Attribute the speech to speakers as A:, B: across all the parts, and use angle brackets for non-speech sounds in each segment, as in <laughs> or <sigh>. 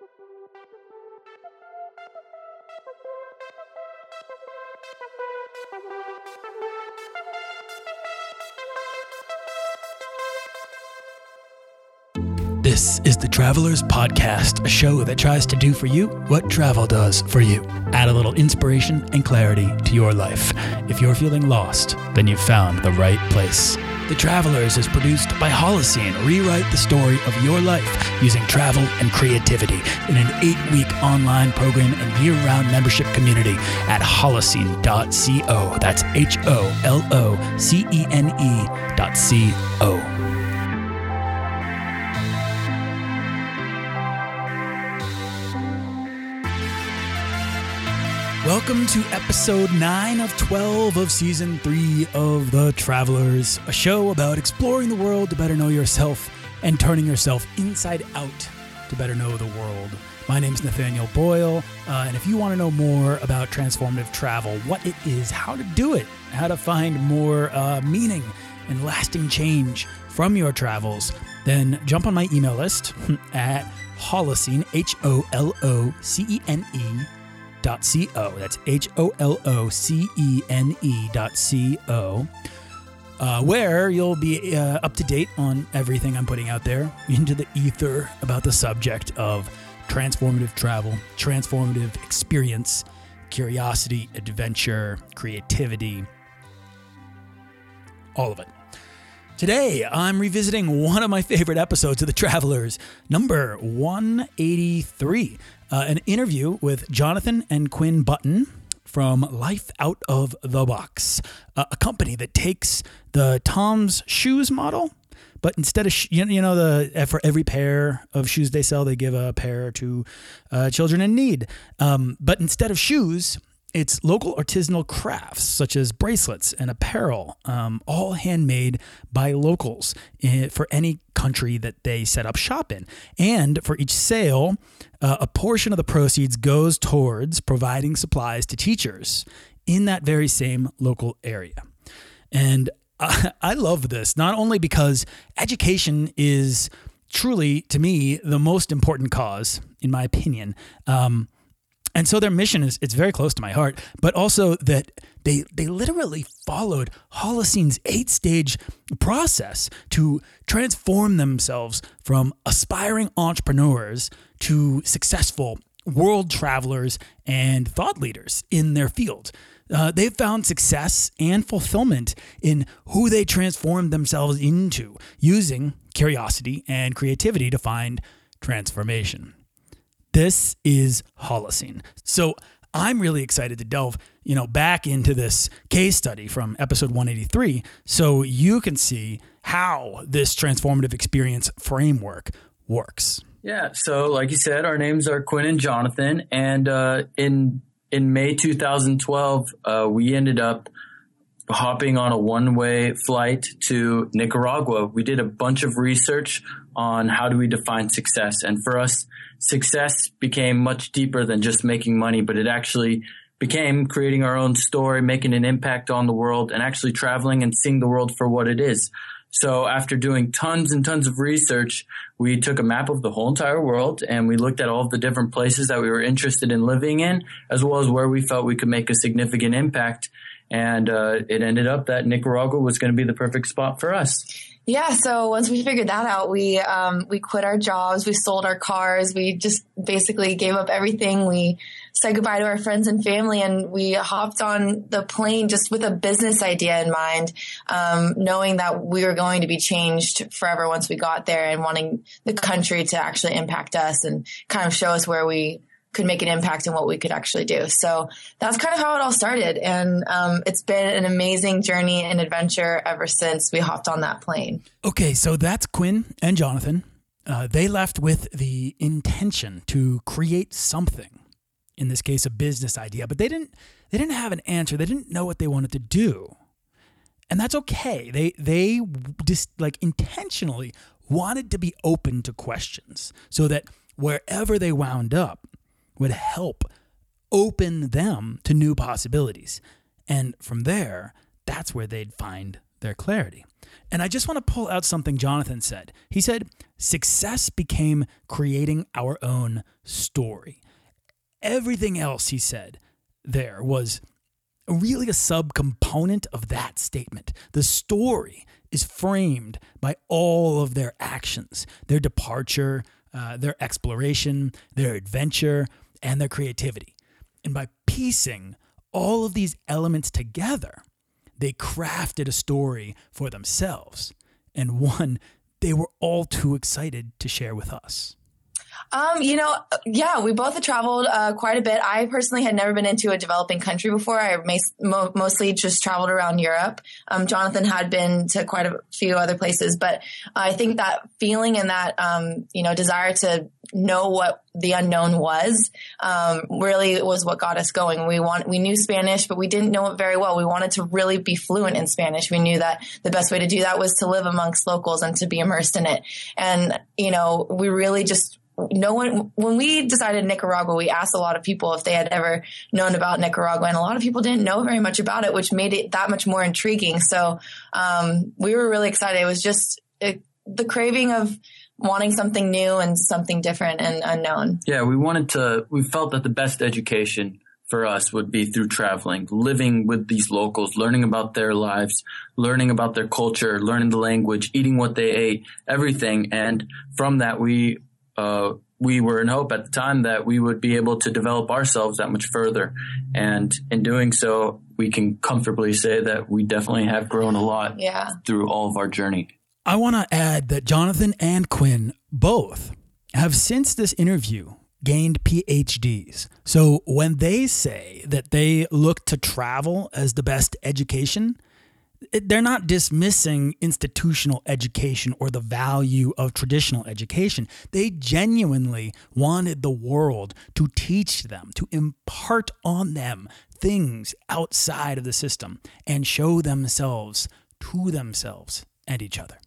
A: Thank you. This is the Travelers Podcast, a show that tries to do for you what travel does for you. Add a little inspiration and clarity to your life. If you're feeling lost, then you've found the right place. The Travelers is produced by Holocene. Rewrite the story of your life using travel and creativity in an eight week online program and year round membership community at holocene.co. That's H O L O C E N E dot C O. Welcome to episode 9 of 12 of season 3 of The Travelers, a show about exploring the world to better know yourself and turning yourself inside out to better know the world. My name is Nathaniel Boyle, uh, and if you want to know more about transformative travel, what it is, how to do it, how to find more uh, meaning and lasting change from your travels, then jump on my email list <laughs> at Holocene, H O L O C E N E holocene.co. That's H O L O C E N E dot C O. Uh, where you'll be uh, up to date on everything I'm putting out there into the ether about the subject of transformative travel, transformative experience, curiosity, adventure, creativity, all of it. Today, I'm revisiting one of my favorite episodes of The Travelers, number 183 uh, an interview with Jonathan and Quinn Button from Life Out of the Box, uh, a company that takes the Tom's Shoes model, but instead of sh- you know the for every pair of shoes they sell, they give a pair to uh, children in need. Um, but instead of shoes, it's local artisanal crafts such as bracelets and apparel, um, all handmade by locals eh, for any country that they set up shop in. And for each sale, uh, a portion of the proceeds goes towards providing supplies to teachers in that very same local area. And I, <laughs> I love this, not only because education is truly, to me, the most important cause, in my opinion. Um, and so their mission is it's very close to my heart, but also that they they literally followed Holocene's eight stage process to transform themselves from aspiring entrepreneurs to successful world travelers and thought leaders in their field. Uh, they've found success and fulfillment in who they transformed themselves into using curiosity and creativity to find transformation. This is Holocene. So I'm really excited to delve, you know, back into this case study from episode 183 so you can see how this transformative experience framework works.
B: Yeah, so like you said, our names are Quinn and Jonathan, and uh, in in May 2012, uh, we ended up hopping on a one way flight to Nicaragua. We did a bunch of research on how do we define success, and for us, success became much deeper than just making money, but it actually became creating our own story, making an impact on the world, and actually traveling and seeing the world for what it is. So after doing tons and tons of research, we took a map of the whole entire world and we looked at all of the different places that we were interested in living in, as well as where we felt we could make a significant impact. And uh, it ended up that Nicaragua was going to be the perfect spot for us.
C: Yeah, so once we figured that out, we um, we quit our jobs, we sold our cars, we just basically gave up everything. We said goodbye to our friends and family, and we hopped on the plane just with a business idea in mind, um, knowing that we were going to be changed forever once we got there, and wanting the country to actually impact us and kind of show us where we could make an impact in what we could actually do. So that's kind of how it all started. And um, it's been an amazing journey and adventure ever since we hopped on that plane.
A: Okay, so that's Quinn and Jonathan. Uh, they left with the intention to create something, in this case, a business idea, but they didn't. They didn't have an answer. They didn't know what they wanted to do, and that's okay. They they just like intentionally wanted to be open to questions, so that wherever they wound up, would help open them to new possibilities. And from there, that's where they'd find their clarity. And I just want to pull out something Jonathan said. He said, Success became creating our own story. Everything else he said there was really a subcomponent of that statement. The story is framed by all of their actions, their departure, uh, their exploration, their adventure, and their creativity. And by piecing all of these elements together, they crafted a story for themselves and one they were all too excited to share with us.
C: Um, you know, yeah, we both have traveled uh, quite a bit. I personally had never been into a developing country before. I mo- mostly just traveled around Europe. Um, Jonathan had been to quite a few other places, but I think that feeling and that um, you know desire to know what the unknown was um, really was what got us going. We want we knew Spanish, but we didn't know it very well. We wanted to really be fluent in Spanish. We knew that the best way to do that was to live amongst locals and to be immersed in it. And you know, we really just no one when we decided Nicaragua, we asked a lot of people if they had ever known about Nicaragua, and a lot of people didn't know very much about it, which made it that much more intriguing. So um, we were really excited. It was just it, the craving of wanting something new and something different and unknown.
B: Yeah, we wanted to. We felt that the best education for us would be through traveling, living with these locals, learning about their lives, learning about their culture, learning the language, eating what they ate, everything. And from that, we uh, we were in hope at the time that we would be able to develop ourselves that much further. And in doing so, we can comfortably say that we definitely have grown a lot
C: yeah.
B: through all of our journey.
A: I want to add that Jonathan and Quinn both have since this interview gained PhDs. So when they say that they look to travel as the best education, they're not dismissing institutional education or the value of traditional education. They genuinely wanted the world to teach them, to impart on them things outside of the system and show themselves to themselves and each other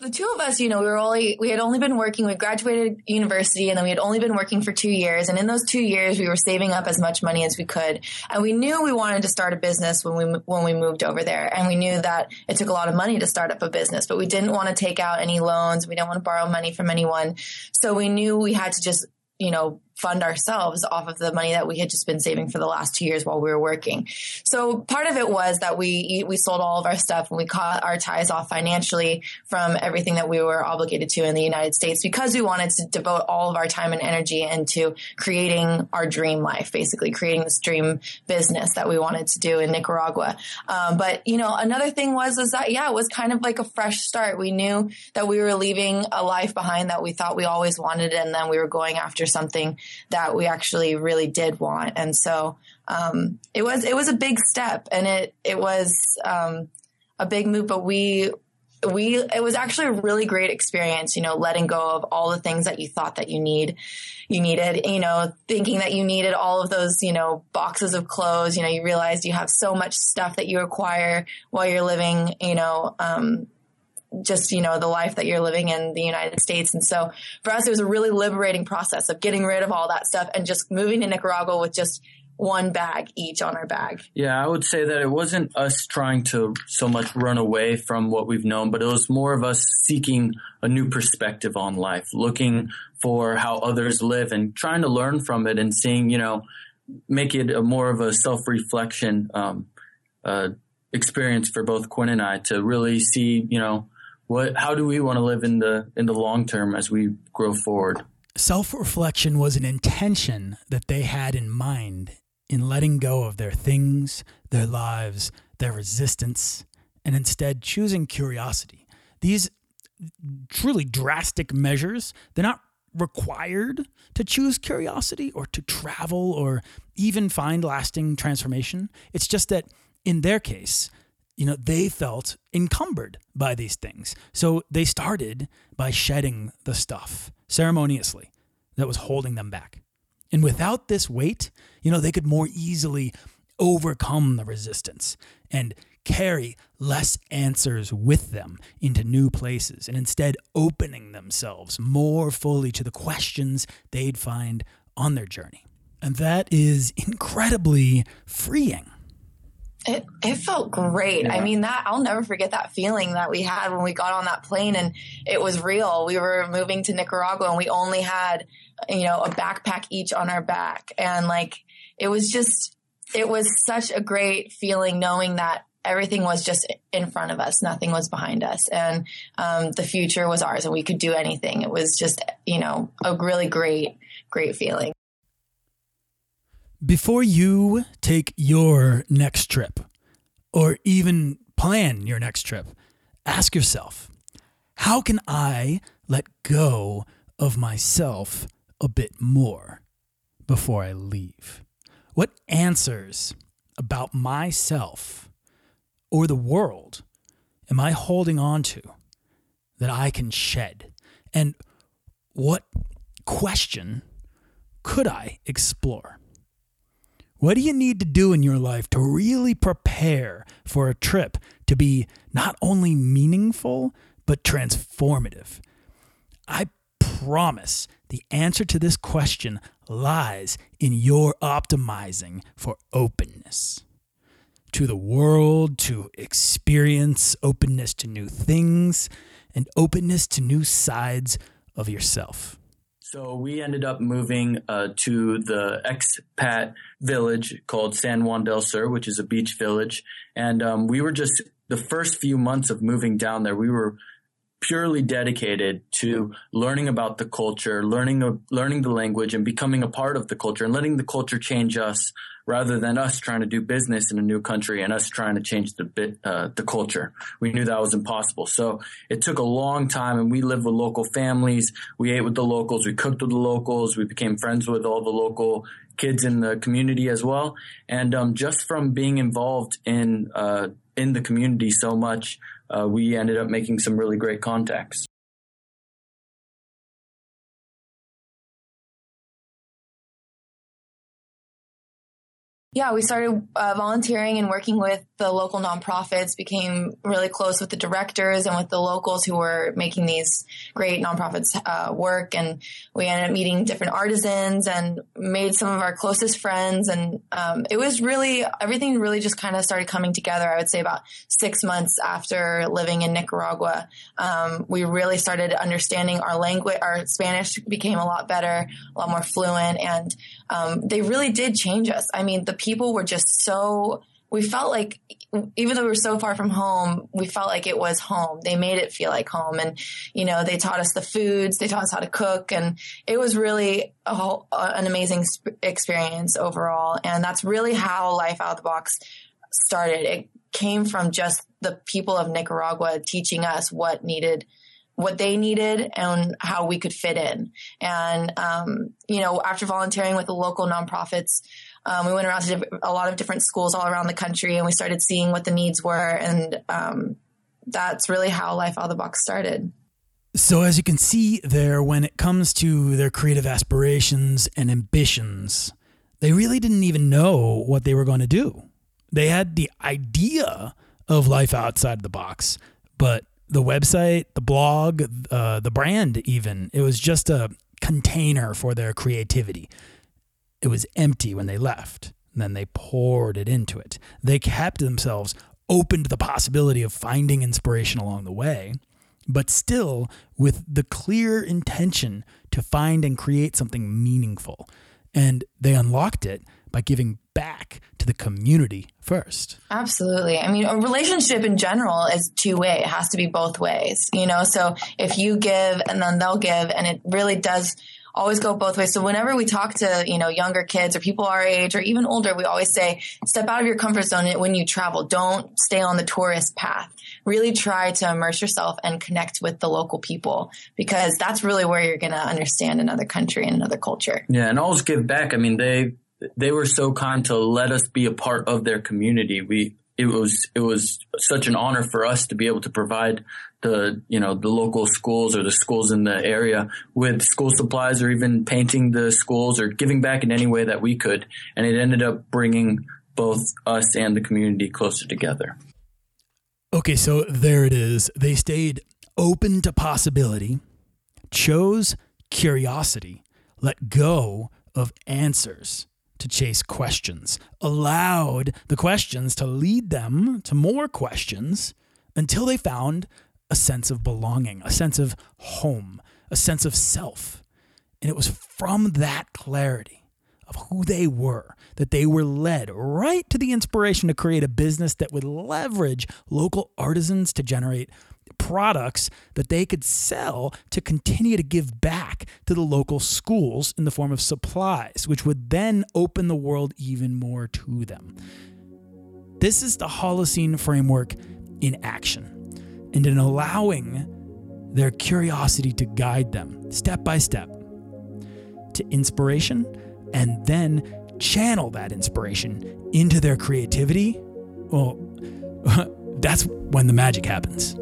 C: the two of us, you know, we were only we had only been working. We graduated university, and then we had only been working for two years. And in those two years, we were saving up as much money as we could. And we knew we wanted to start a business when we when we moved over there. And we knew that it took a lot of money to start up a business, but we didn't want to take out any loans. We didn't want to borrow money from anyone. So we knew we had to just you know fund ourselves off of the money that we had just been saving for the last two years while we were working. So part of it was that we we sold all of our stuff and we cut our ties off financially from everything that we were obligated to in the United States because we wanted to devote all of our time and energy into creating our dream life, basically creating this dream business that we wanted to do in Nicaragua. Um, but you know, another thing was is that yeah, it was kind of like a fresh start. We knew that we were leaving a life behind that we thought we always wanted, and then we were going after something that we actually really did want. And so um, it was it was a big step, and it it was um, a big move. But we we it was actually a really great experience. You know, letting go of all the things that you thought that you need you needed. You know, thinking that you needed all of those you know boxes of clothes. You know, you realized you have so much stuff that you acquire while you're living. You know. Um, just you know the life that you're living in the United States. And so for us, it was a really liberating process of getting rid of all that stuff and just moving to Nicaragua with just one bag each on our bag.
B: Yeah, I would say that it wasn't us trying to so much run away from what we've known, but it was more of us seeking a new perspective on life, looking for how others live and trying to learn from it and seeing, you know, make it a more of a self reflection um, uh, experience for both Quinn and I to really see, you know, what how do we want to live in the in the long term as we grow forward?
A: Self-reflection was an intention that they had in mind in letting go of their things their lives their resistance and instead choosing curiosity. These truly drastic measures they're not required to choose curiosity or to travel or even find lasting transformation. It's just that in their case you know, they felt encumbered by these things. So they started by shedding the stuff ceremoniously that was holding them back. And without this weight, you know, they could more easily overcome the resistance and carry less answers with them into new places and instead opening themselves more fully to the questions they'd find on their journey. And that is incredibly freeing.
C: It, it felt great.
B: Yeah.
C: I mean, that I'll never forget that feeling that we had when we got on that plane and it was real. We were moving to Nicaragua and we only had, you know, a backpack each on our back. And like, it was just, it was such a great feeling knowing that everything was just in front of us. Nothing was behind us. And, um, the future was ours and we could do anything. It was just, you know, a really great, great feeling.
A: Before you take your next trip or even plan your next trip, ask yourself how can I let go of myself a bit more before I leave? What answers about myself or the world am I holding on to that I can shed? And what question could I explore? What do you need to do in your life to really prepare for a trip to be not only meaningful, but transformative? I promise the answer to this question lies in your optimizing for openness to the world, to experience, openness to new things, and openness to new sides of yourself.
B: So we ended up moving uh, to the expat village called San Juan del Sur, which is a beach village. And um, we were just the first few months of moving down there, we were purely dedicated to learning about the culture, learning learning the language, and becoming a part of the culture, and letting the culture change us rather than us trying to do business in a new country and us trying to change the bit uh, the culture. We knew that was impossible, so it took a long time. And we lived with local families. We ate with the locals. We cooked with the locals. We became friends with all the local kids in the community as well. And um, just from being involved in uh, in the community so much, uh, we ended up making some really great contacts.
C: Yeah, we started uh, volunteering and working with the local nonprofits, became really close with the directors and with the locals who were making these great nonprofits uh, work. And we ended up meeting different artisans and made some of our closest friends. And um, it was really, everything really just kind of started coming together. I would say about six months after living in Nicaragua, um, we really started understanding our language. Our Spanish became a lot better, a lot more fluent. And um, they really did change us. I mean, the people were just so we felt like even though we were so far from home, we felt like it was home. They made it feel like home. And, you know, they taught us the foods, they taught us how to cook. And it was really whole, uh, an amazing sp- experience overall. And that's really how Life Out of the Box started. It came from just the people of Nicaragua teaching us what needed what they needed and how we could fit in. And, um, you know, after volunteering with the local nonprofits, um, we went around to a lot of different schools all around the country and we started seeing what the needs were. And um, that's really how Life Out of the Box started.
A: So, as you can see there, when it comes to their creative aspirations and ambitions, they really didn't even know what they were going to do. They had the idea of life outside the box, but the website, the blog, uh, the brand, even, it was just a container for their creativity. It was empty when they left. And then they poured it into it. They kept themselves open to the possibility of finding inspiration along the way, but still with the clear intention to find and create something meaningful. And they unlocked it by giving back to the community first.
C: Absolutely. I mean, a relationship in general is two way. It has to be both ways, you know? So if you give and then they'll give and it really does always go both ways. So whenever we talk to, you know, younger kids or people our age or even older, we always say, step out of your comfort zone when you travel. Don't stay on the tourist path. Really try to immerse yourself and connect with the local people because that's really where you're going to understand another country and another culture.
B: Yeah. And always give back. I mean, they, they were so kind to let us be a part of their community. We, it was it was such an honor for us to be able to provide the you know the local schools or the schools in the area with school supplies or even painting the schools or giving back in any way that we could. And it ended up bringing both us and the community closer together.
A: Okay so there it is. They stayed open to possibility chose curiosity let go of answers to chase questions, allowed the questions to lead them to more questions until they found a sense of belonging, a sense of home, a sense of self. And it was from that clarity of who they were that they were led right to the inspiration to create a business that would leverage local artisans to generate products that they could sell to continue to give back to the local schools in the form of supplies, which would then open the world even more to them. This is the Holocene framework in action and in allowing their curiosity to guide them step by step to inspiration and then channel that inspiration into their creativity. Well, <laughs> that's when the magic happens.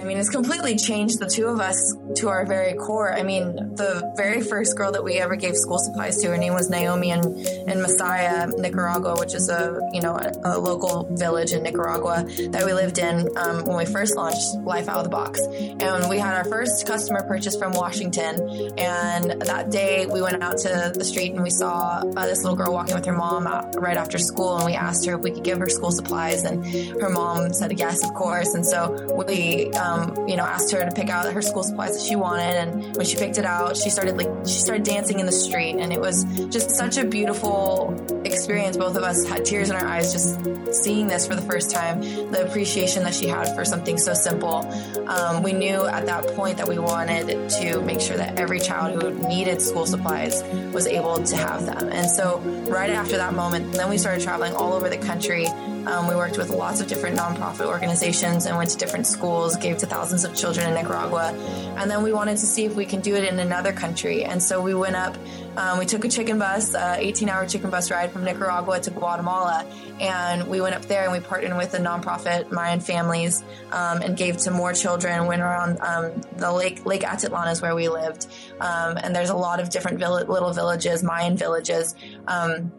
C: I mean, it's completely changed the two of us to our very core. I mean, the very first girl that we ever gave school supplies to, her name was Naomi in, in Masaya, Nicaragua, which is a, you know, a, a local village in Nicaragua that we lived in um, when we first launched Life Out of the Box. And we had our first customer purchase from Washington. And that day we went out to the street and we saw uh, this little girl walking with her mom out, right after school. And we asked her if we could give her school supplies. And her mom said, yes, of course. And so we, um, um, you know, asked her to pick out her school supplies that she wanted. And when she picked it out, she started like, she started dancing in the street. And it was just such a beautiful experience. Both of us had tears in our eyes just seeing this for the first time, the appreciation that she had for something so simple. Um, we knew at that point that we wanted to make sure that every child who needed school supplies was able to have them. And so right after that moment, then we started traveling all over the country. Um, we worked with lots of different nonprofit organizations and went to different schools, gave to thousands of children in Nicaragua. And then we wanted to see if we can do it in another country. And so we went up, um, we took a chicken bus, uh, 18 hour chicken bus ride from Nicaragua to Guatemala. And we went up there and we partnered with a nonprofit Mayan Families um, and gave to more children. Went around um, the lake, Lake Atitlan is where we lived. Um, and there's a lot of different vill- little villages, Mayan villages um,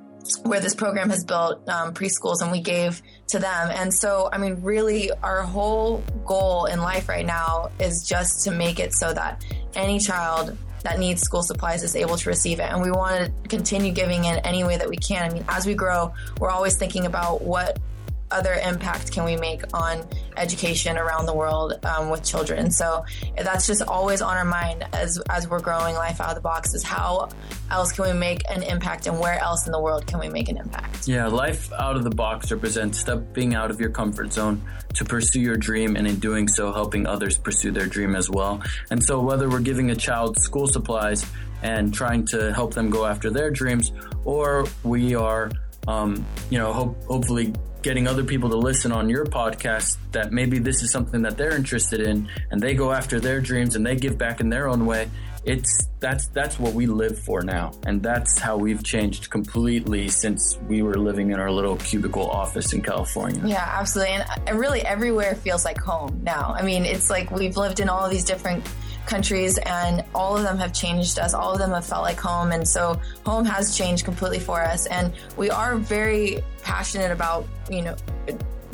C: where this program has built um, preschools and we gave to them. And so, I mean, really, our whole goal in life right now is just to make it so that any child that needs school supplies is able to receive it. And we want to continue giving in any way that we can. I mean, as we grow, we're always thinking about what other impact can we make on education around the world um, with children? So that's just always on our mind as as we're growing life out of the box. Is how else can we make an impact, and where else in the world can we make an impact?
B: Yeah, life out of the box represents stepping out of your comfort zone to pursue your dream, and in doing so, helping others pursue their dream as well. And so, whether we're giving a child school supplies and trying to help them go after their dreams, or we are um, you know, hope, hopefully getting other people to listen on your podcast that maybe this is something that they're interested in and they go after their dreams and they give back in their own way it's that's that's what we live for now. And that's how we've changed completely since we were living in our little cubicle office in california.
C: Yeah absolutely. And uh, really everywhere feels like home now. I mean it's like we've lived in all these different countries and all of them have changed us. All of them have felt like home. And so home has changed completely for us. And we are very passionate about, you know,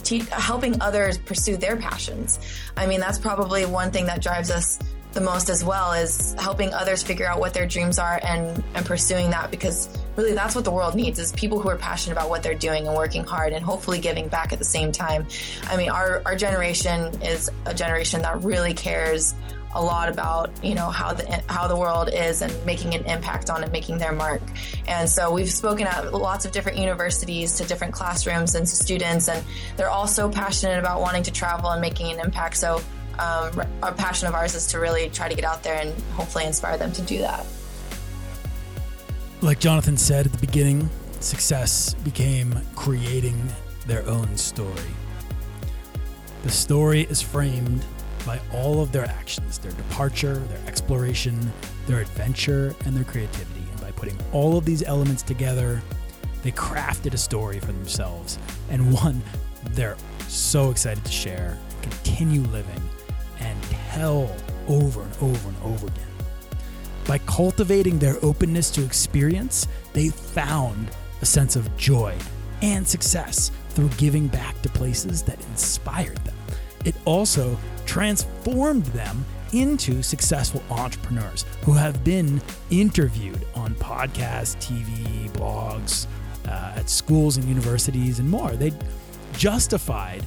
C: te- helping others pursue their passions. I mean, that's probably one thing that drives us the most as well is helping others figure out what their dreams are and, and pursuing that because really that's what the world needs is people who are passionate about what they're doing and working hard and hopefully giving back at the same time. I mean, our, our generation is a generation that really cares a lot about you know how the how the world is and making an impact on it, making their mark. And so we've spoken at lots of different universities to different classrooms and to students, and they're all so passionate about wanting to travel and making an impact. So um, a passion of ours is to really try to get out there and hopefully inspire them to do that.
A: Like Jonathan said at the beginning, success became creating their own story. The story is framed by all of their actions their departure, their exploration, their adventure, and their creativity. And by putting all of these elements together, they crafted a story for themselves and one they're so excited to share, continue living, and tell over and over and over again. By cultivating their openness to experience, they found a sense of joy and success through giving back to places that inspired them. It also transformed them into successful entrepreneurs who have been interviewed on podcasts, TV, blogs, uh, at schools and universities and more. They justified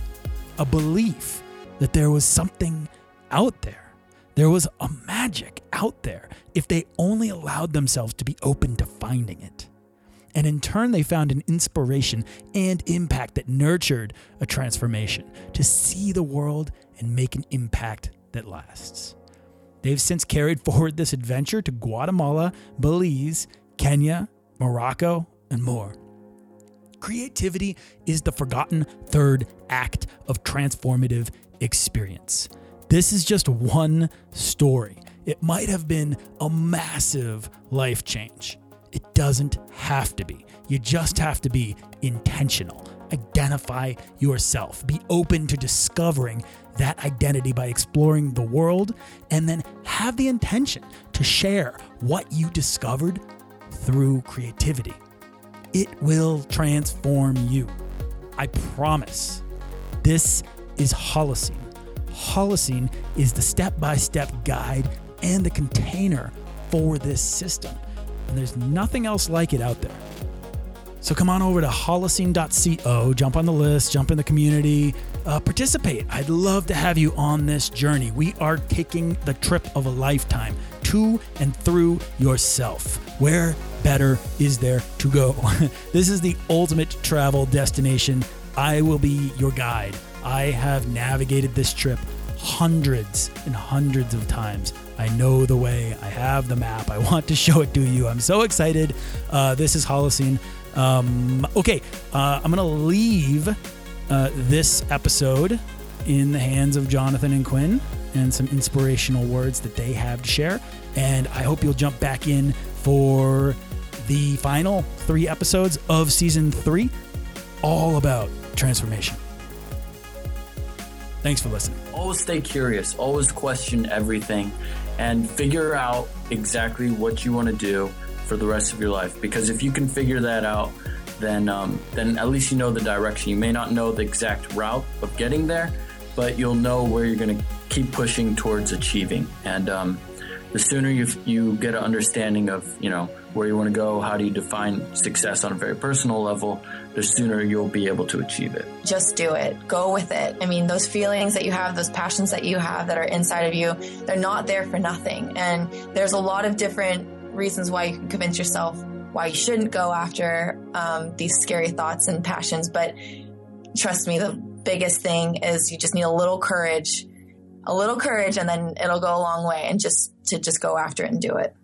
A: a belief that there was something out there. There was a magic out there if they only allowed themselves to be open to finding it. And in turn, they found an inspiration and impact that nurtured a transformation to see the world and make an impact that lasts. They've since carried <laughs> forward this adventure to Guatemala, Belize, Kenya, Morocco, and more. Creativity is the forgotten third act of transformative experience. This is just one story. It might have been a massive life change. It doesn't have to be. You just have to be intentional. Identify yourself. Be open to discovering that identity by exploring the world, and then have the intention to share what you discovered through creativity. It will transform you. I promise. This is Holocene. Holocene is the step by step guide and the container for this system. And there's nothing else like it out there. So come on over to holocene.co, jump on the list, jump in the community, uh, participate. I'd love to have you on this journey. We are taking the trip of a lifetime to and through yourself. Where better is there to go? <laughs> this is the ultimate travel destination. I will be your guide. I have navigated this trip hundreds and hundreds of times. I know the way. I have the map. I want to show it to you. I'm so excited. Uh, this is Holocene. Um, okay, uh, I'm going to leave uh, this episode in the hands of Jonathan and Quinn and some inspirational words that they have to share. And I hope you'll jump back in for the final three episodes of season three, all about transformation. Thanks for listening.
B: Always stay curious, always question everything, and figure out exactly what you want to do for the rest of your life. Because if you can figure that out, then um, then at least you know the direction. You may not know the exact route of getting there, but you'll know where you're going to keep pushing towards achieving. And um, the sooner you you get an understanding of you know where you want to go, how do you define success on a very personal level, the sooner you'll be able to achieve it.
C: Just do it. Go with it. I mean, those feelings that you have, those passions that you have that are inside of you, they're not there for nothing. And there's a lot of different reasons why you can convince yourself why you shouldn't go after um, these scary thoughts and passions. But trust me, the biggest thing is you just need a little courage, a little courage, and then it'll go a long way. And just to just go after it and do it.